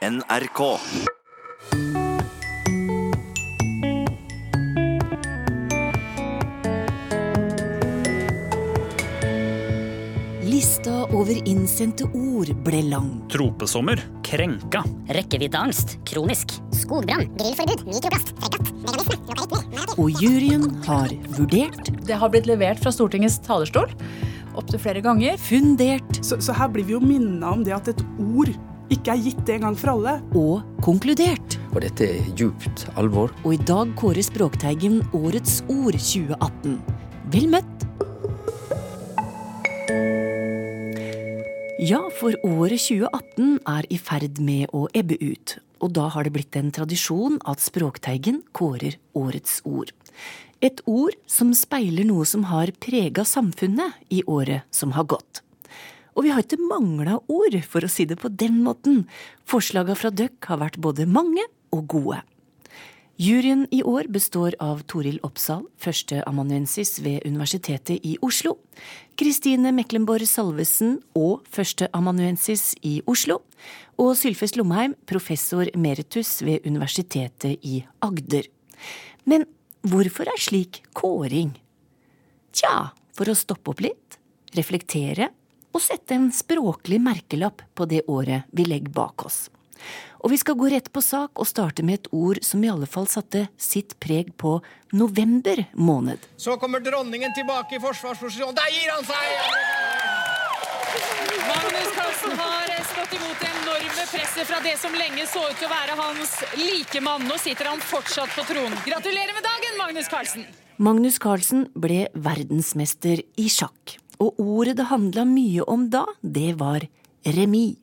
NRK. Lista over innsendte ord ble lang. Tropesommer. Krenka. Rekkeviddeangst. Kronisk. Skogbrann. Grillforbud. Mikroplast. Fregatt. Veganisme. Logaritmer. Og juryen har vurdert, Det har blitt levert fra Stortingets talerstol opptil flere ganger. fundert Så, så her blir vi jo minna om det at et ord ikke er gitt en gang for alle. og konkludert. Og dette er djupt alvor. Og i dag kårer Språkteigen Årets ord 2018. Vel møtt! Ja, for året 2018 er i ferd med å ebbe ut. Og da har det blitt en tradisjon at Språkteigen kårer Årets ord. Et ord som speiler noe som har prega samfunnet i året som har gått. Og vi har ikke mangla ord, for å si det på den måten. Forslaga fra døkk har vært både mange og gode. Juryen i år består av Toril Oppsal, førsteamanuensis ved Universitetet i Oslo, Kristine Meklenborg Salvesen og førsteamanuensis i Oslo, og Sylfest Lomheim, professor meritus ved Universitetet i Agder. Men hvorfor er slik kåring? Tja, for å stoppe opp litt, reflektere og sette en språklig merkelapp på det året vi legger bak oss. Og vi skal gå rett på sak og starte med et ord som i alle fall satte sitt preg på november måned. Så kommer dronningen tilbake i forsvarsposisjon. Der gir han seg! Magnus Carlsen har stått imot det enorme presset fra det som lenge så ut til å være hans likemann. Nå sitter han fortsatt på tronen. Gratulerer med dagen, Magnus Carlsen! Magnus Carlsen ble verdensmester i sjakk. Og ordet det handla mye om da, det var remis.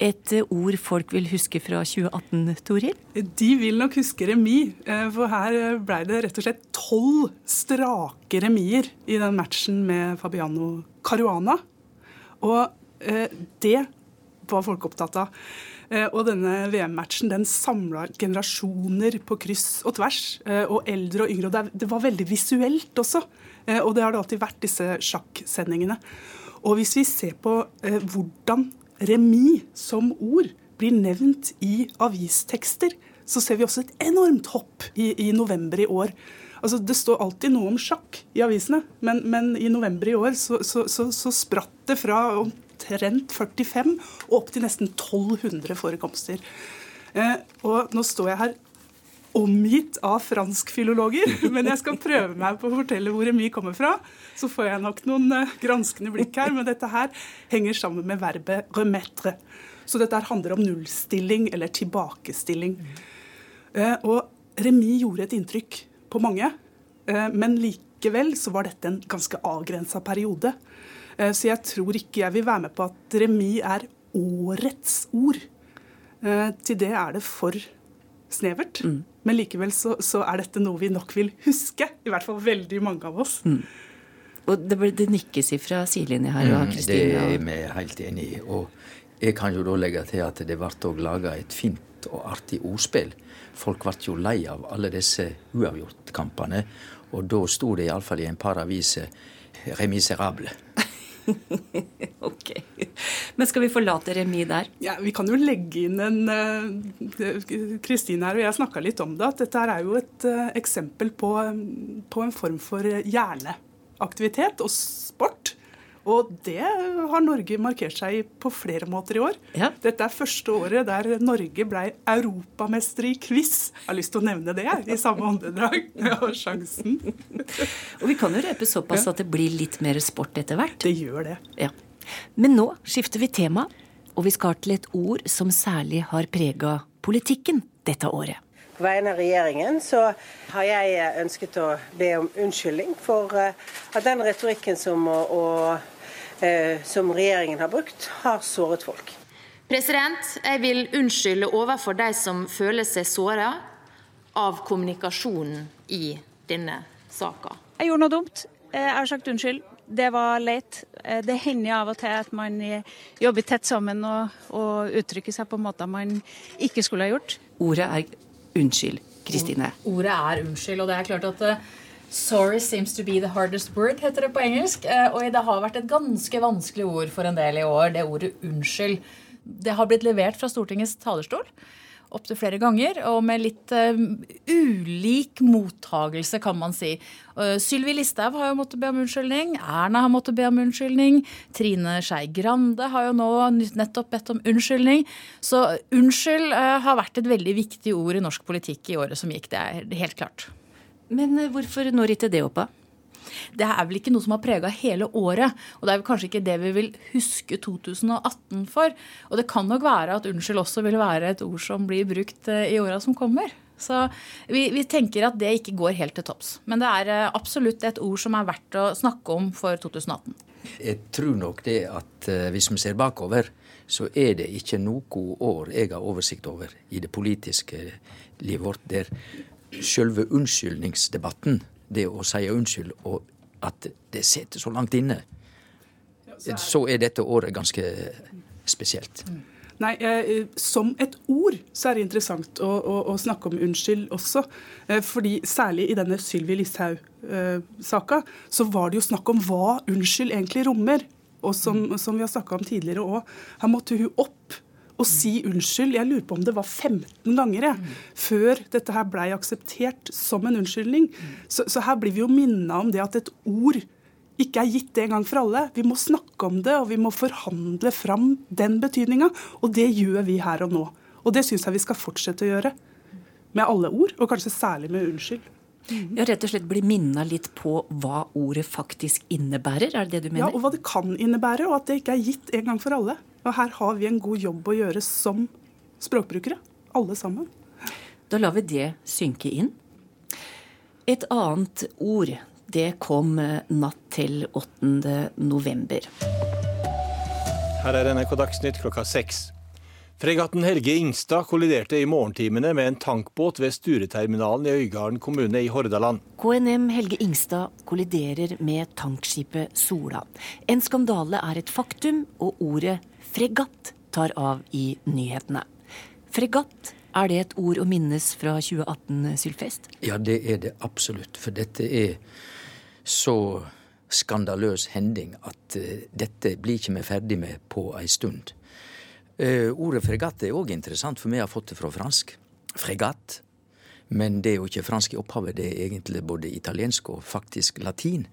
Et ord folk vil huske fra 2018, Toril? De vil nok huske remis, eh, for her ble det rett og slett tolv strake remier i den matchen med Fabiano Caruana. Og eh, det var folk opptatt av. Eh, og denne VM-matchen den samla generasjoner på kryss og tvers. eh, Og eldre og yngre. Og det var veldig visuelt også. Eh, Og det har det alltid vært, disse sjakksendingene. Og hvis vi ser på eh, hvordan remis som ord blir nevnt i avistekster, så ser vi også et enormt hopp i, i november i år. Altså, det står alltid noe om sjakk i avisene, men, men i november i år så, så, så, så spratt det fra omtrent 45 og opp til nesten 1200 forekomster. Eh, og nå står jeg her omgitt av franskfilologer, men jeg skal prøve meg på å fortelle hvor remis kommer fra. Så får jeg nok noen eh, granskende blikk her, men dette her henger sammen med verbet 'remettre'. Så dette handler om nullstilling eller tilbakestilling. Eh, og remis gjorde et inntrykk på mange, eh, men likevel så var dette en ganske avgrensa periode. Så jeg tror ikke jeg vil være med på at remis er årets ord. Til det er det for snevert. Men likevel så, så er dette noe vi nok vil huske. I hvert fall veldig mange av oss. Og det, det nikkes ifra sidelinja her. og Mm, det er vi helt enig i. Og jeg kan jo da legge til at det ble òg laga et fint og artig ordspill. Folk ble jo lei av alle disse uavgjortkampene, og da sto det iallfall i en par aviser 'remiserable'. Ok. Men skal vi forlate remis der? Ja, Vi kan jo legge inn en eh, Kristine her og jeg snakka litt om det. At dette er jo et eh, eksempel på, på en form for hjerneaktivitet og sport. Og det har Norge markert seg på flere måter i år. Ja. Dette er første året der Norge ble europamester i quiz. Jeg har lyst til å nevne det i samme åndedrag. Jeg har sjansen. Og vi kan jo røpe såpass at det blir litt mer sport etter hvert. Det gjør det. Ja. Men nå skifter vi tema, og vi skal til et ord som særlig har prega politikken dette året. På vegne av regjeringen så har jeg eh, ønsket å be om unnskyldning for eh, at den retorikken som, og, og, eh, som regjeringen har brukt, har såret folk. President, jeg vil unnskylde overfor de som føler seg såra av kommunikasjonen i denne saka. Jeg gjorde noe dumt. Jeg har sagt unnskyld. Det var leit. Det hender av og til at man jobber tett sammen og, og uttrykker seg på måter man ikke skulle ha gjort. Ordet er unnskyld, Kristine. Ordet er unnskyld, og det er klart at eh, Sorry seems to be the hardest word, heter det på engelsk. Eh, Og det har vært et ganske vanskelig ord for en del i år, det ordet unnskyld. det har blitt levert fra Stortingets talerstol opptil flere ganger, og med litt uh, ulik mottagelse, kan man si. Uh, Sylvi Listhaug har jo måttet be om unnskyldning. Erna har måttet be om unnskyldning. Trine Skei Grande har jo nå nettopp bedt om unnskyldning. Så unnskyld uh, har vært et veldig viktig ord i norsk politikk i året som gikk. Det er helt klart. Men hvorfor når ikke det opp, da? Det er vel ikke noe som har prega hele året. Og det er kanskje ikke det vi vil huske 2018 for. Og det kan nok være at unnskyld også vil være et ord som blir brukt eh, i åra som kommer. Så vi, vi, tenker at det ikke går helt til topps. Men det er eh, absolutt et ord som er verdt å snakke om for 2018. Jeg tror nok det at uh, hvis vi ser bakover, så er det ikke noe år jeg har oversikt over i det politiske livet vårt der selve unnskyldningsdebatten det å si unnskyld, og at det sitter så langt inne, så er dette året ganske spesielt. Nei, eh, Som et ord så er det interessant å, å, å snakke om unnskyld også. Eh, fordi Særlig i denne Sylvi Listhaug-saka eh, så var det jo snakk om hva unnskyld egentlig rommer. Og som, som vi har snakka om tidligere òg, her måtte hun opp å si unnskyld. Jeg lurer på om det var 15 ganger jeg, før dette her blei akseptert som en unnskyldning. Så, så, her blir vi jo minna om det at et ord ikke er gitt en gang for alle. Vi må snakke om det, og vi må forhandle fram den betydninga. Og det gjør vi her og nå. Og det syns jeg vi skal fortsette å gjøre. Med alle ord, og kanskje særlig med unnskyld. Mm. Ja, Rett og slett bli minna litt på hva ordet faktisk innebærer? Er det det du mener? Ja, og hva det kan innebære, og at det ikke er gitt en gang for alle. Og her har vi en god jobb å gjøre som språkbrukere, alle sammen. Da lar vi det synke inn. Et annet ord, det kom natt til 8. november. Her er NRK Dagsnytt klokka seks. Fregatten Helge Ingstad kolliderte i morgentimene med en tankbåt ved Stureterminalen i Øygarden kommune i Hordaland. KNM Helge Ingstad kolliderer med tankskipet Sola. En skandale er et faktum, og ordet fregatt tar av i nyhetene. Fregatt, er det et ord å minnes fra 2018, Sylfest? Ja, det er det absolutt. For dette er så skandaløs hending at uh, dette blir ikke vi ferdig med på ei stund. Uh, ordet fregatt er òg interessant, for vi har fått det fra fransk. Fregatt. Men det er jo ikke fransk i opphavet, det er egentlig både italiensk og faktisk latin.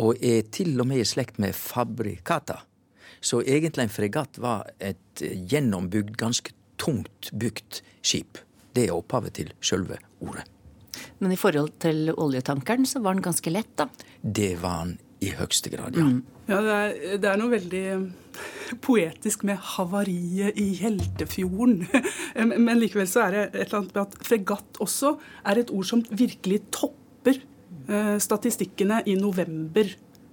Og er til og med i slekt med fabricata så egentlig en fregatt var et gjennombygd, ganske tungt bygd skip. Det er opphavet til sjølve ordet. Men i forhold til oljetankeren så var den ganske lett, da? Det var den i høyeste grad, ja. Mm. Ja, det er, det er, noe veldig poetisk med havariet i Heltefjorden. Men likevel så er det et eller annet med at fregatt også er et ord som virkelig topper eh, statistikkene i november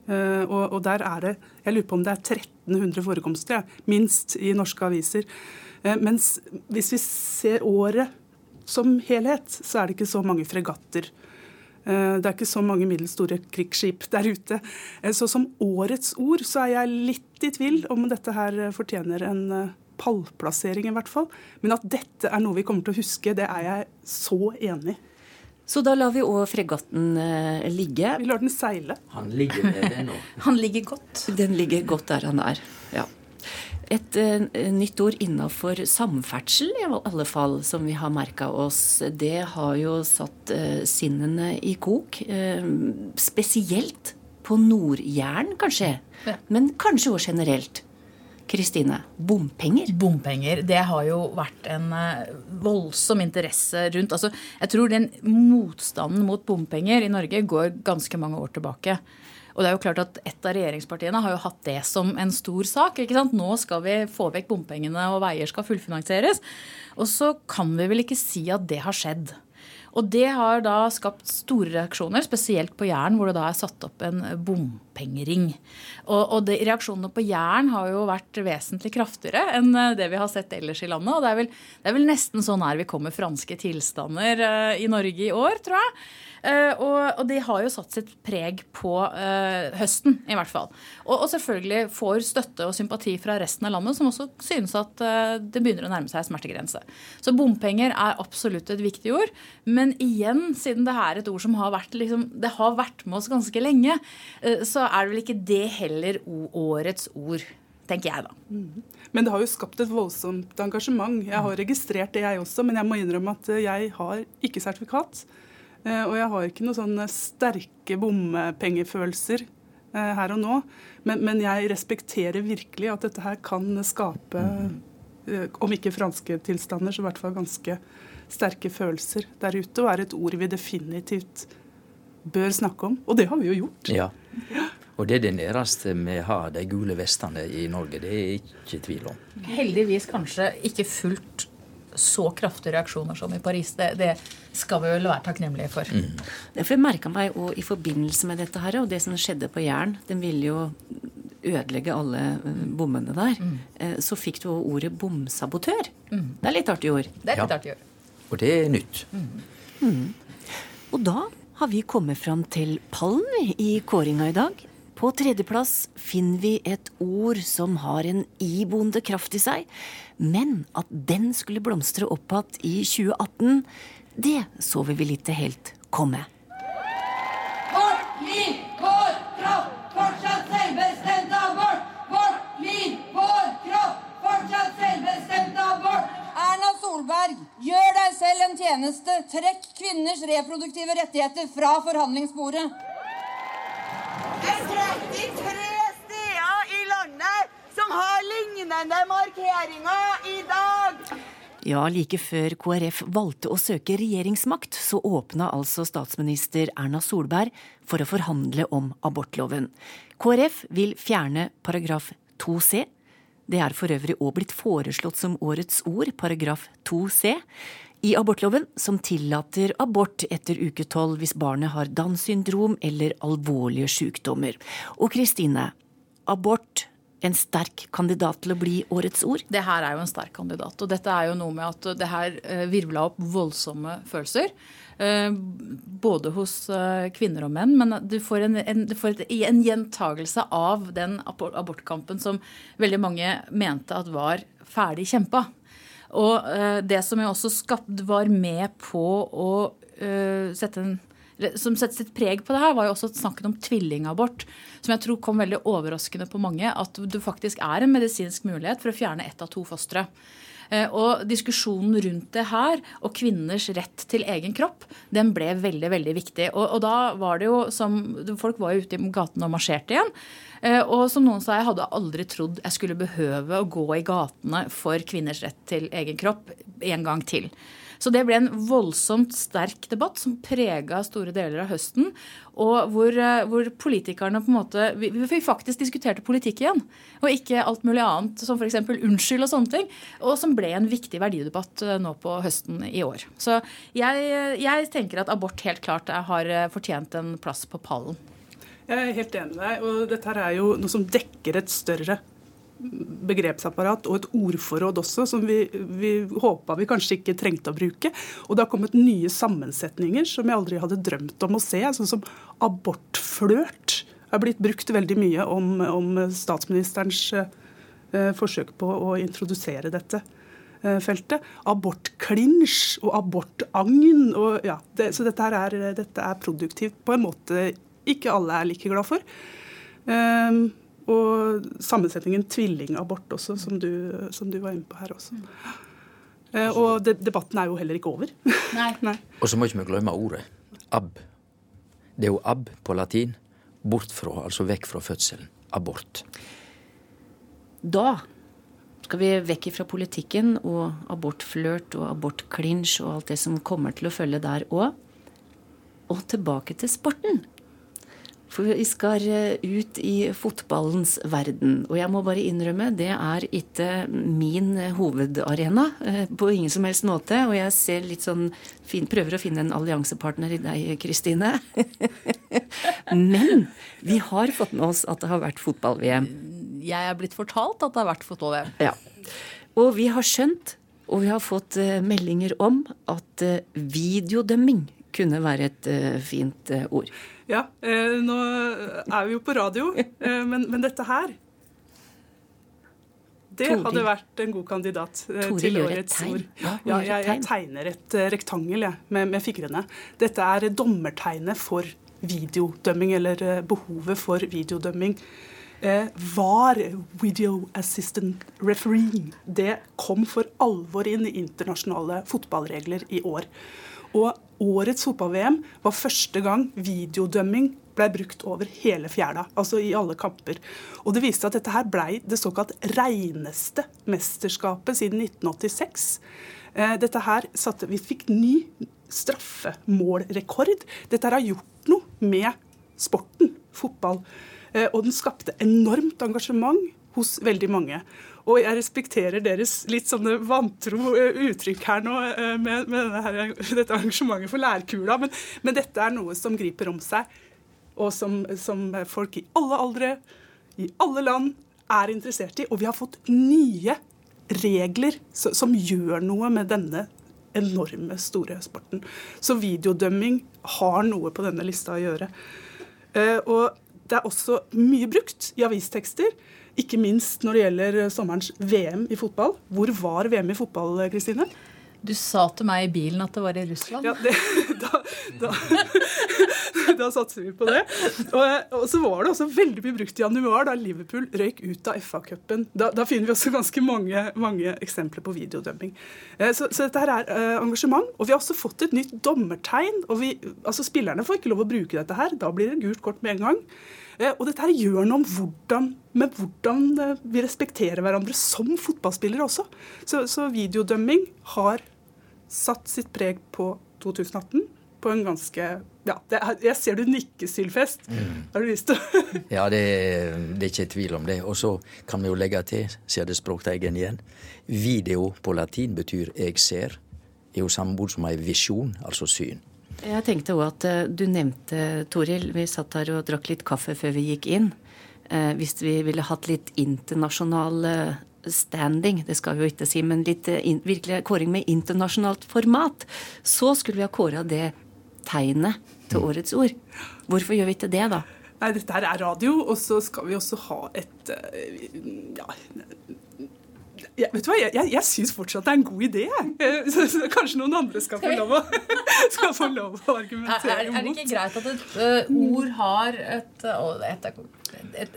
Eh, og, der er det Jeg lurer på om det er 1300 forekomster, minst, i norske aviser. Eh, mens hvis vi ser året som helhet, så er det ikke så mange fregatter. Eh, det er ikke så mange middels store krigsskip der ute. Så som årets ord så er jeg litt i tvil om dette her fortjener en pallplassering, i hvert fall. Men at dette er noe vi kommer til å huske, det er jeg så enig i. Så da lar vi òg fregatten ligge. Vi lar den seile. Han ligger der nå. han ligger godt. Den ligger godt der han er, ja. Et uh, nytt ord innafor samferdsel, i alle fall, som vi har merka oss, det har jo satt uh, sinnene i kok. spesielt på Nord-Jæren, kanskje. Ja. Men kanskje òg generelt. Kristine, bompenger? Bompenger. Det har jo vært en eh, voldsom interesse rundt altså, Jeg tror den motstanden mot bompenger i Norge går ganske mange år tilbake. Og det er jo klart at Et av regjeringspartiene har jo hatt det som en stor sak. ikke sant? Nå skal vi få vekk bompengene, og veier skal fullfinansieres. Og så kan vi vel ikke si at det har skjedd. Og det har da skapt store reaksjoner, spesielt på Jæren, hvor det da er satt opp en bompengering. Og, og de, reaksjonene på Jæren har jo vært vesentlig kraftigere enn eh, det vi har sett ellers i landet. Og det er vel, det er vel nesten så nær vi kommer franske tilstander uh, i Norge i år, tror jeg. Uh, og, og, de har jo satt sitt preg på uh, høsten, i hvert fall. Og, og, selvfølgelig får støtte og sympati fra resten av landet, som også synes at uh, det begynner å nærme seg smertegrense. Så bompenger er absolutt et viktig ord. Men igjen, siden det er et ord som har vært, liksom, det har vært med oss ganske lenge, så er det vel ikke det heller årets ord tenker jeg da. Mm. Men det har jo skapt et voldsomt engasjement. Jeg har registrert det, jeg også, men jeg må innrømme at jeg har ikke sertifikat. Eh, og jeg har ikke noen sånne sterke bompengefølelser eh, her og nå. Men, men, jeg respekterer virkelig at dette her kan skape, eh, om ikke franske tilstander, så i hvert fall ganske sterke følelser der ute. Og er et ord vi definitivt bør snakke om. Og det har vi jo gjort. Ja. Ja. Og det er det nærmeste vi har de gule vestene i Norge. Det er ikke tvil om. Heldigvis kanskje ikke fullt så kraftige reaksjoner som i Paris. Det, det skal vi vel være takknemlige for. Mm. For jeg merka meg og i forbindelse med dette her, og det som skjedde på Jæren Den ville jo ødelegge alle eh, bommene der. Mm. Eh, så fikk du ordet bomsabotør. Mm. Det er litt artig ord. Det er litt ja. artig ord. Og det er nytt. Mm. Og da har vi kommet fram til pallen i kåringa i dag. På tredjeplass finner vi et ord som har en iboende kraft i seg. Men at den skulle blomstre opp igjen i 2018, det så vi vel ikke helt komme. Vårt liv, vår kropp, fortsatt selvbestemt abort! Vårt liv, vår kropp, fortsatt selvbestemt abort! Erna Solberg, gjør deg selv en tjeneste. Trekk kvinners reproduktive rettigheter fra forhandlingsbordet. 33 steder i landet som har lignende markeringer i dag. Ja, like før KrF valgte å søke regjeringsmakt, så åpna altså statsminister Erna Solberg for å forhandle om abortloven. KrF vil fjerne paragraf 2c. Det er for øvrig òg blitt foreslått som årets ord, paragraf 2c i abortloven som tillater abort etter uke tolv hvis barnet har Downs syndrom eller alvorlige sykdommer. Og Kristine, abort en sterk kandidat til å bli årets ord? Det her er jo en sterk kandidat. Og dette er jo noe med at det her eh, virvla opp voldsomme følelser. Eh, både hos eh, kvinner og menn. Men du får en, en, du får en gjentagelse av den abortkampen som veldig mange mente at var ferdig kjempa. Og uh, det som jo også skapt, var med på å uh, sette en som setter sitt preg på det her, var jo også snakken om tvillingabort. Som jeg tror kom veldig overraskende på mange. At det faktisk er en medisinsk mulighet for å fjerne ett av to fostre. Eh, og diskusjonen rundt det her, og kvinners rett til egen kropp, den ble veldig veldig viktig. Og, og da var det jo som Folk var jo ute i gatene og marsjerte igjen. Eh, og som noen sa, jeg hadde aldri trodd jeg skulle behøve å gå i gatene for kvinners rett til egen kropp en gang til. Så det ble en voldsomt sterk debatt som prega store deler av høsten. Og hvor, eh, hvor politikerne på en måte vi, vi, faktisk diskuterte politikk igjen. Og ikke alt mulig annet, som f.eks. unnskyld og sånne ting. Og som ble en viktig verdidebatt eh, nå på høsten i år. Så jeg, jeg tenker at abort helt klart har fortjent en plass på pallen. Jeg er helt enig med deg. og Dette er jo noe som dekker et større begrepsapparat og et ordforråd også, som vi, vi håpa vi kanskje ikke trengte å bruke. Og det har kommet nye sammensetninger som jeg aldri hadde drømt om å se. Sånn som abortflørt er blitt brukt veldig mye om, om statsministerens eh, forsøk på å introdusere dette eh, feltet. Abortklinsj og abortagn. Og, ja, det, så dette, er, dette er produktivt på en måte ikke alle er like glad for. Um, og sammensetningen tvillingabort også, som du, som du, var inne på her også. Uh, og de, debatten er jo heller ikke over. Nei. Nei. Og så må ikke vi glemme ordet ab. Det er jo ab på latin. Bort fra, altså vekk fra fødselen. Abort. Da skal vi vekk fra politikken og abortflørt og abortklinsj og alt det som kommer til å følge der òg. Og tilbake til sporten. For vi skal eh, ut i fotballens verden. Og jeg må bare innrømme, det er ikke min hovedarena eh, på ingen som helst måte. Og jeg ser litt sånn fin, prøver å finne en alliansepartner i deg, Kristine. Men vi har fått med oss at det har vært fotball-VM. Jeg er blitt fortalt at det har vært fotball-VM. Ja. Og vi har skjønt, og vi har fått meldinger om, at videodømming kunne være et fint ord. Ja, eh, nå er vi jo på radio, eh, men, men, dette her Det Tori. hadde vært en god kandidat eh, til årets ord. Ja, jeg, jeg, tegner et eh, rektangel jeg, med, med fingrene. Dette er dommertegnet for videodømming, eller eh, behovet for videodømming Eh, VAR, Video Assistant Refereeing, det kom for alvor inn i internasjonale fotballregler i år. Og årets fotball-VM var første gang videodømming ble brukt over hele fjæra, altså i alle kamper. Og det viste at dette her ble det såkalt reineste mesterskapet siden 1986. Eh, dette her satte, Vi fikk ny straffemålrekord. Dette her har gjort noe med sporten, fotball. Eh, og den skapte enormt engasjement hos veldig mange. Og jeg respekterer deres litt sånne vantro eh, uttrykk her nå eh, med, med her, dette arrangementet for lærkula, men, men, dette er noe som griper om seg, og som, som folk i alle aldre, i alle land, er interessert i. Og vi har fått nye regler som gjør noe med denne enorme store sporten. Så videodømming har noe på denne lista å gjøre. Og det er også mye brukt i avistekster. Ikke minst når det gjelder sommerens VM i fotball. Hvor var VM i fotball, Kristine? Du sa til meg i bilen at det var i Russland. Ja, det, da, da, da, satser vi på det. Og, og, så var det også veldig mye brukt i januar, da Liverpool røyk ut av FA-cupen. Da, da, finner vi også ganske mange, mange eksempler på videodømming. Eh, så, så, dette her er engasjement. Og vi har også fått et nytt dommertegn. og vi, altså Spillerne får ikke lov å bruke dette her. Da blir det gult kort med en gang. Eh, og dette her gjør noe om hvordan, med hvordan vi respekterer hverandre som fotballspillere også. Så, så videodømming har satt sitt preg på 2018 på en ganske ja, er, Jeg ser du nikker, Sylfest. Mm. Har du lyst til Ja, det, det, er ikke tvil om det. Og så kan vi jo legge til, sier det språkteigen igjen, video på latin betyr 'jeg ser'. er jo samme ord som ei visjon, altså syn. Jeg tenkte òg at uh, du nevnte, Toril, vi satt her og drakk litt kaffe før vi gikk inn. Uh, hvis vi ville hatt litt internasjonal uh, standing, det skal vi jo ikke si, men litt eh, virkelig kåring med internasjonalt format, så skulle vi ha kåra det tegnet til årets ord. Hvorfor gjør vi ikke det, da? Nei, dette her er radio, og så skal vi også ha et eh, ja, jeg, vet du hva, jeg, jeg, jeg syns fortsatt det er en god idé. Så, så, kanskje noen andre skal få lov å, skal få lov å argumentere er, er, det ikke greit at et uh, ord har et, et,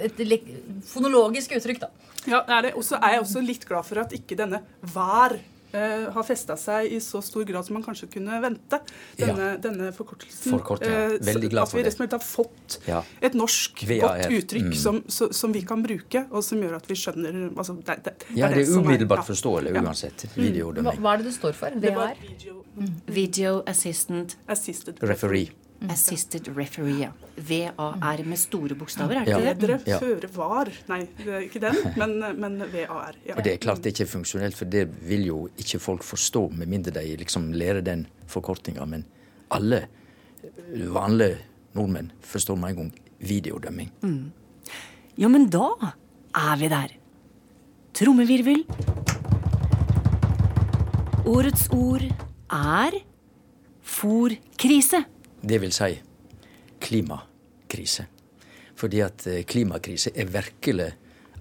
et, et, fonologisk uttrykk, da? Ja, det er det. Og så er jeg også litt glad for at ikke denne hver Uh, har festa seg i så stor grad som man kanskje kunne vente. Denne, ja. denne forkortelsen. Forkort, ja. Eh, Veldig glad for det. At vi rett har fått ja. et norsk VAR. godt uttrykk mm. som, så, som, vi kan bruke, og som gjør at vi skjønner altså, det, det, det, Ja, det er umiddelbart forståelig uansett. Mm. Hva, hva, er det det står for? VR? Video, mm. video Assistant Assisted Referee. Mm. Assisted referee. VAR med store bokstaver, er det ikke det? Bedre føre var. Nei, er ikke den, men, men VAR. Ja. Og Det er klart det er ikke funksjonelt, for det vil jo ikke folk forstå, med mindre de liksom lærer den forkortinga. Men alle vanlige nordmenn forstår med en gang videodømming. Mm. Ja, men da er vi der. Trommevirvel. Årets ord er fòrkrise. Det vil si klimakrise. Fordi at eh, klimakrise er virkelig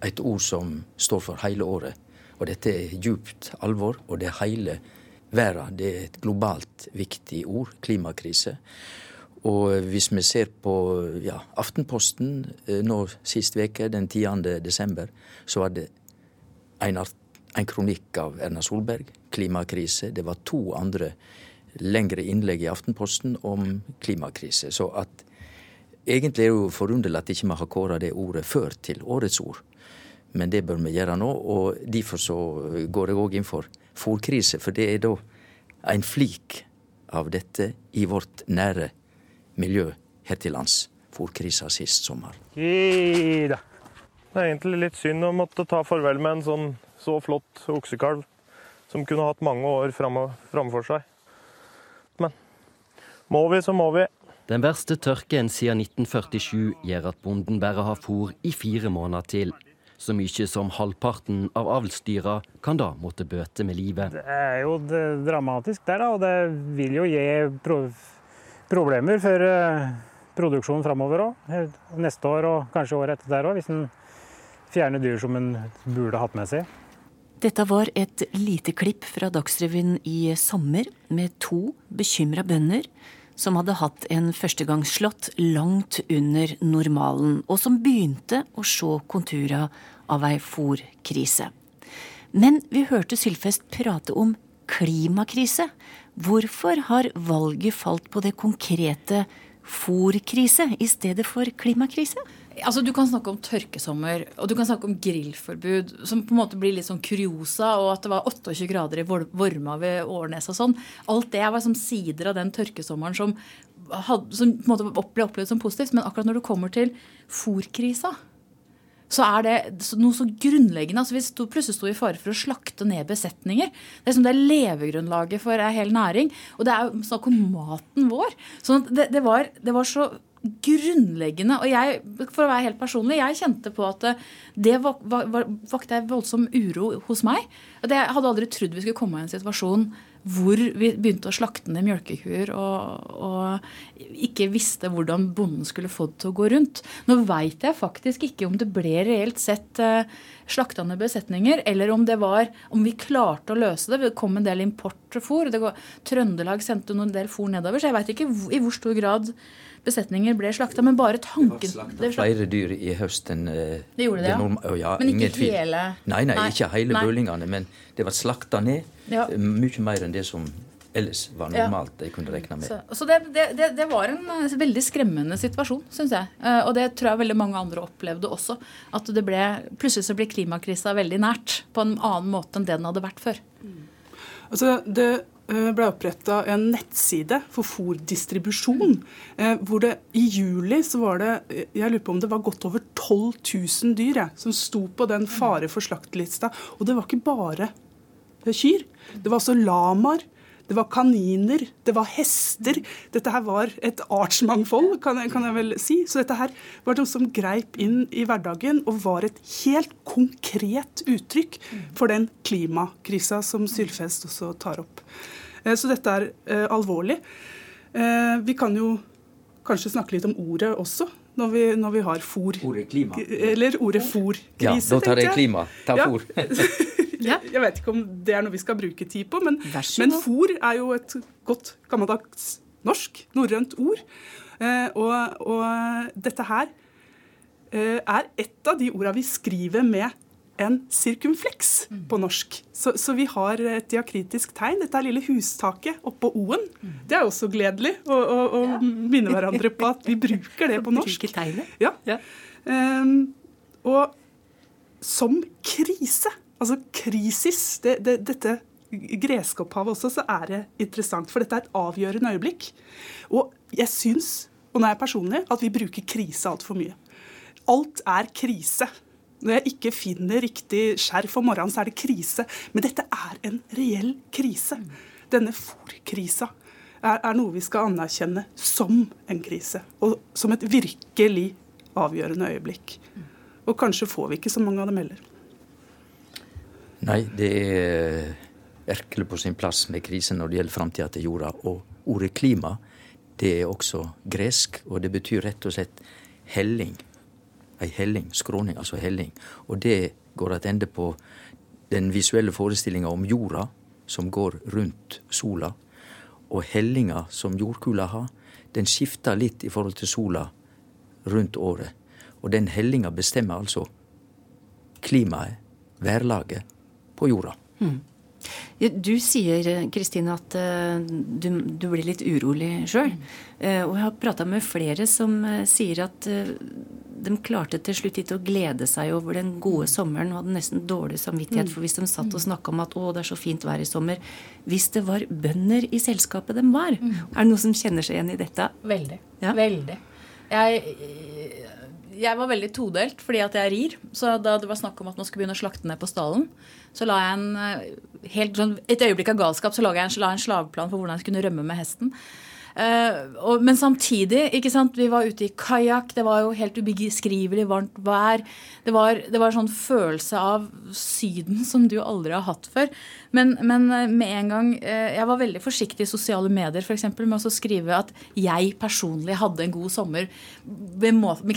et ord som står for hele året. Og dette er djupt alvor, og det er hele verden. Det er et globalt viktig ord, klimakrise. Og hvis vi ser på ja, Aftenposten eh, nå sist uke, den 10. desember, så var det en, en kronikk av Erna Solberg, klimakrise. Det var to andre lengre innlegg i Aftenposten om klimakrise. Så at egentlig er det jo forunderlig at ikke vi har kåra det ordet før til årets ord. Men det bør vi gjøre nå, og derfor så går jeg òg inn for fòrkrise. For det er da en flik av dette i vårt nære miljø her til lands. Fòrkrisa sist sommer. Det er egentlig litt synd å måtte ta farvel med en sånn så flott oksekalv som kunne hatt mange år framfor seg. Må vi, så må vi. Den verste tørken siden 1947 gjør at bonden bare har fôr i fire måneder til. Så mye som halvparten av avlsdyra kan da måtte bøte med livet. Det er jo dramatisk der, da, og det vil jo gi pro problemer for uh, produksjonen framover òg. Neste år og kanskje året etter der òg, hvis en fjerner dyr som en burde hatt med seg. Dette var et lite klipp fra Dagsrevyen i sommer med to bekymra bønder som hadde hatt en førstegangsslått langt under normalen, og som begynte å se kontura av ei fòrkrise. Men vi hørte Sylfest prate om klimakrise. Hvorfor har valget falt på det konkrete fòrkrise i stedet for klimakrise? Altså, Du kan snakke om tørkesommer og du kan snakke om grillforbud, som på en måte blir litt sånn kuriosa, og at det var 28 grader i Vorma ved Årnes og sånn. Alt det var som sider av den tørkesommeren som, hadde, som på en måte ble opplevd som positivt. Men akkurat når du kommer til fòrkrisa, så er det noe så grunnleggende. altså Vi sto, plutselig sto i fare for å slakte ned besetninger. Det er, som det er levegrunnlaget for ei hel næring. Og det er snakk om maten vår. sånn at det, det, var, det var så grunnleggende. Og jeg, for å være helt personlig, jeg kjente på at det vakte voldsom uro hos meg. At jeg hadde aldri trodd vi skulle komme i en situasjon hvor vi begynte å slakte ned mjølkekuer og, og, ikke visste hvordan bonden skulle få det til å gå rundt. Nå veit jeg faktisk ikke om det ble reelt sett uh, slakta ned besetninger, eller om det var om vi klarte å løse det. Det kom en del importfôr. Trøndelag sendte en del fôr nedover, så jeg veit ikke i hvor stor grad besetninger ble slakta. Men bare tanken Det var slakta flere dyr i høst enn eh, det gjorde det, ja. ja men ikke hele Nei, nei, nei, ikke hele bølingene. Men det var slakta ned ja. Eh, mye mer enn det som ellers var normalt jeg kunne regne med. Så, så det, det, det, var en eh, veldig skremmende situasjon, syns jeg. Og det tror jeg veldig mange andre opplevde også. At det ble, plutselig så ble klimakrisa veldig nært på en annen måte enn det den hadde vært før. Altså, det Eh, ble oppretta en nettside for fòrdistribusjon. Eh, hvor det i juli så var det jeg lurer på om det var godt over 12 000 dyr jeg, som sto på den fare for slakt-lista. Og det var ikke bare kyr. Det var også lamaer, det var kaniner, det var hester. Dette her var et artsmangfold, kan jeg, kan jeg, vel si. Så dette her var noe som greip inn i hverdagen og var et helt konkret uttrykk for den klimakrisa som Sylfest også tar opp. Eh, så dette er uh, alvorlig. Uh, vi kan jo kanskje snakke litt om ordet også. Når vi, når vi har fôr. Ordet klima. Eller ordet fôrkrise. Ja, da tar jeg klima. Ta fôr. Ja. Jeg vet ikke om det er noe vi skal bruke tid på, men, men fôr er jo et godt gammeldags norsk, norrønt ord. Eh, og, og, dette her eh, er et av de orda vi skriver med en sirkumfleks mm. på norsk. Så, så, vi har et diakritisk tegn. Dette er lille hustaket oppå O-en. Mm. Det er også gledelig å, å, å ja. minne hverandre på at vi bruker det på norsk. Ja. ja. Um, og som krise Altså krisis, det, det, dette greske opphavet også, så er det interessant. For dette er et avgjørende øyeblikk. Og jeg syns, og nå er jeg personlig, at vi bruker krise altfor mye. Alt er krise. Når jeg ikke finner riktig skjerf om morgenen, så er det krise. Men dette er en reell krise. Denne fòrkrisa er, er noe vi skal anerkjenne som en krise. Og som et virkelig avgjørende øyeblikk. Og kanskje får vi ikke så mange av dem heller. Nei, det er virkelig på sin plass med krisen når det gjelder framtida til jorda. Og ordet klima, det er også gresk, og det betyr rett og slett helling. Ei helling. Skråning, altså helling. Og det går tilbake på den visuelle forestillinga om jorda som går rundt sola. Og hellinga som jordkula har, den skifter litt i forhold til sola rundt året. Og den hellinga bestemmer altså klimaet, værlaget, på jorda. Mm. Du sier Kristine, at uh, du, du, blir litt urolig sjøl. Mm. Uh, og jeg har prata med flere som uh, sier at de klarte til slutt ikke å glede seg over den gode sommeren og hadde nesten dårlig samvittighet. Mm. For hvis de satt og mm. snakka om at å, det er så fint vær i sommer Hvis det var bønder i selskapet de var, mm. er det noen som kjenner seg igjen i dette? Veldig. Ja? Veldig. Jeg jeg var veldig todelt fordi at jeg rir. Så da det var snakk om at man skulle begynne å slakte ned på stallen, så la jeg en eh, helt sånn, et øyeblikk av galskap så la jeg en, la en slagplan for hvordan jeg skulle rømme med hesten. Og, men samtidig, ikke sant, vi var ute i kajakk, det var jo helt ubeskrivelig varmt vær. Det var, det var sånn følelse av Syden som du aldri har hatt før. Men, men eh, med en gang uh, Jeg var veldig forsiktig i sosiale medier for eksempel, med å skrive at jeg personlig hadde en god sommer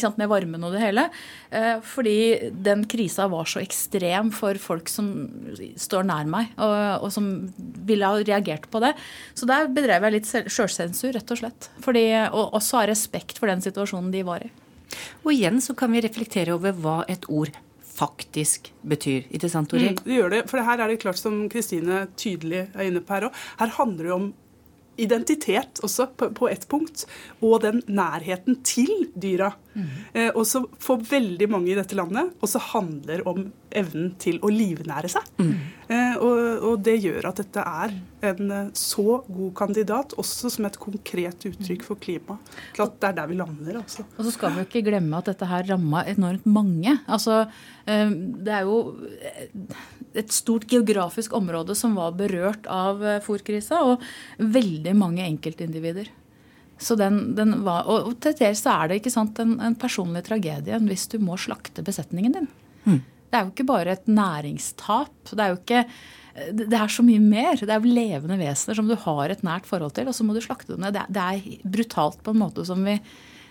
sant, med varmen og det hele. Fordi den krisa var så ekstrem for folk som står nær meg, og, og som ville ha reagert på det. Så der bedrev jeg litt sjølsensur gåsehud, rett og slett. Fordi, og også ha respekt for den situasjonen de var i. Og igjen så kan vi reflektere over hva et ord faktisk betyr. Ikke sant, Toril? Mm, det gjør det. For her er det klart, som Kristine tydelig er inne på her òg, her handler det om identitet også, på, på ett punkt. Og den nærheten til dyra. Mm. Eh, også for veldig mange i dette landet også handler om evnen til å livnære seg. Mm. Eh, og, og, det gjør at dette er en eh, så god kandidat, også som et konkret uttrykk for klima. Klart det er der vi lander, altså. Og så skal vi jo ikke glemme at dette her ramma enormt mange. Altså, eh, det er jo et stort geografisk område som var berørt av eh, fòrkrisa, og veldig mange enkeltindivider. Så den, den var, og, og til dels er det ikke sant, en, en, personlig tragedie hvis du må slakte besetningen din. Mm. Det er jo ikke bare et næringstap. Det er jo ikke det er så mye mer. Det er jo levende vesener som du har et nært forhold til, og så må du slakte dem ned. Det, er brutalt på en måte som vi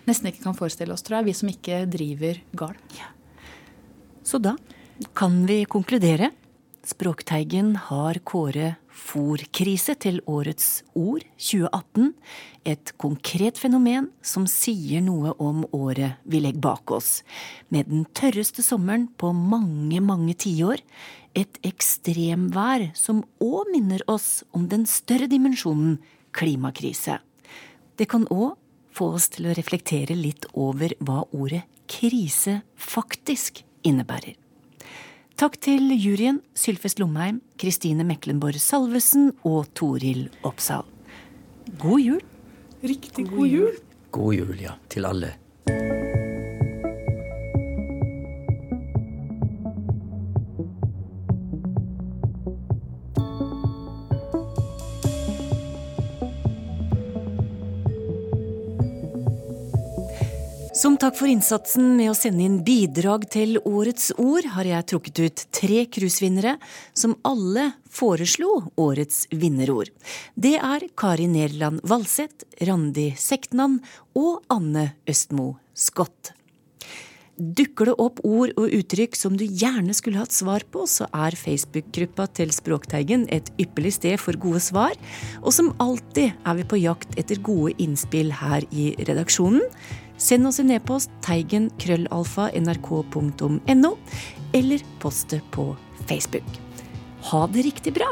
nesten ikke kan forestille oss, tror jeg, vi som ikke driver gard. Ja. Så da kan vi konkludere Språkteigen har kåret fòrkrise til årets ord 2018. Et konkret fenomen som sier noe om året vi legger bak oss. Med den tørreste sommeren på mange, mange tiår. Et ekstremvær som òg minner oss om den større dimensjonen klimakrise. Det kan òg få oss til å reflektere litt over hva ordet krise faktisk innebærer. Takk til juryen Sylfest Lomheim, Kristine Meklenborg Salvesen og Toril Oppsal. God jul. Riktig god jul. God jul, ja. Til alle. Som takk for innsatsen med å sende inn bidrag til Årets ord, har jeg trukket ut tre cruisevinnere som alle foreslo årets vinnerord. Det er Kari Nerland Valseth, Randi Sektnan og Anne Østmo Scott. Dukker det opp ord og uttrykk som du gjerne skulle hatt svar på, så er Facebook-gruppa til Språkteigen et ypperlig sted for gode svar. Og som alltid er vi på jakt etter gode innspill her i redaksjonen. Send oss en e-post teigen krøllalfa nrk.no, eller post det på Facebook. Ha det riktig bra!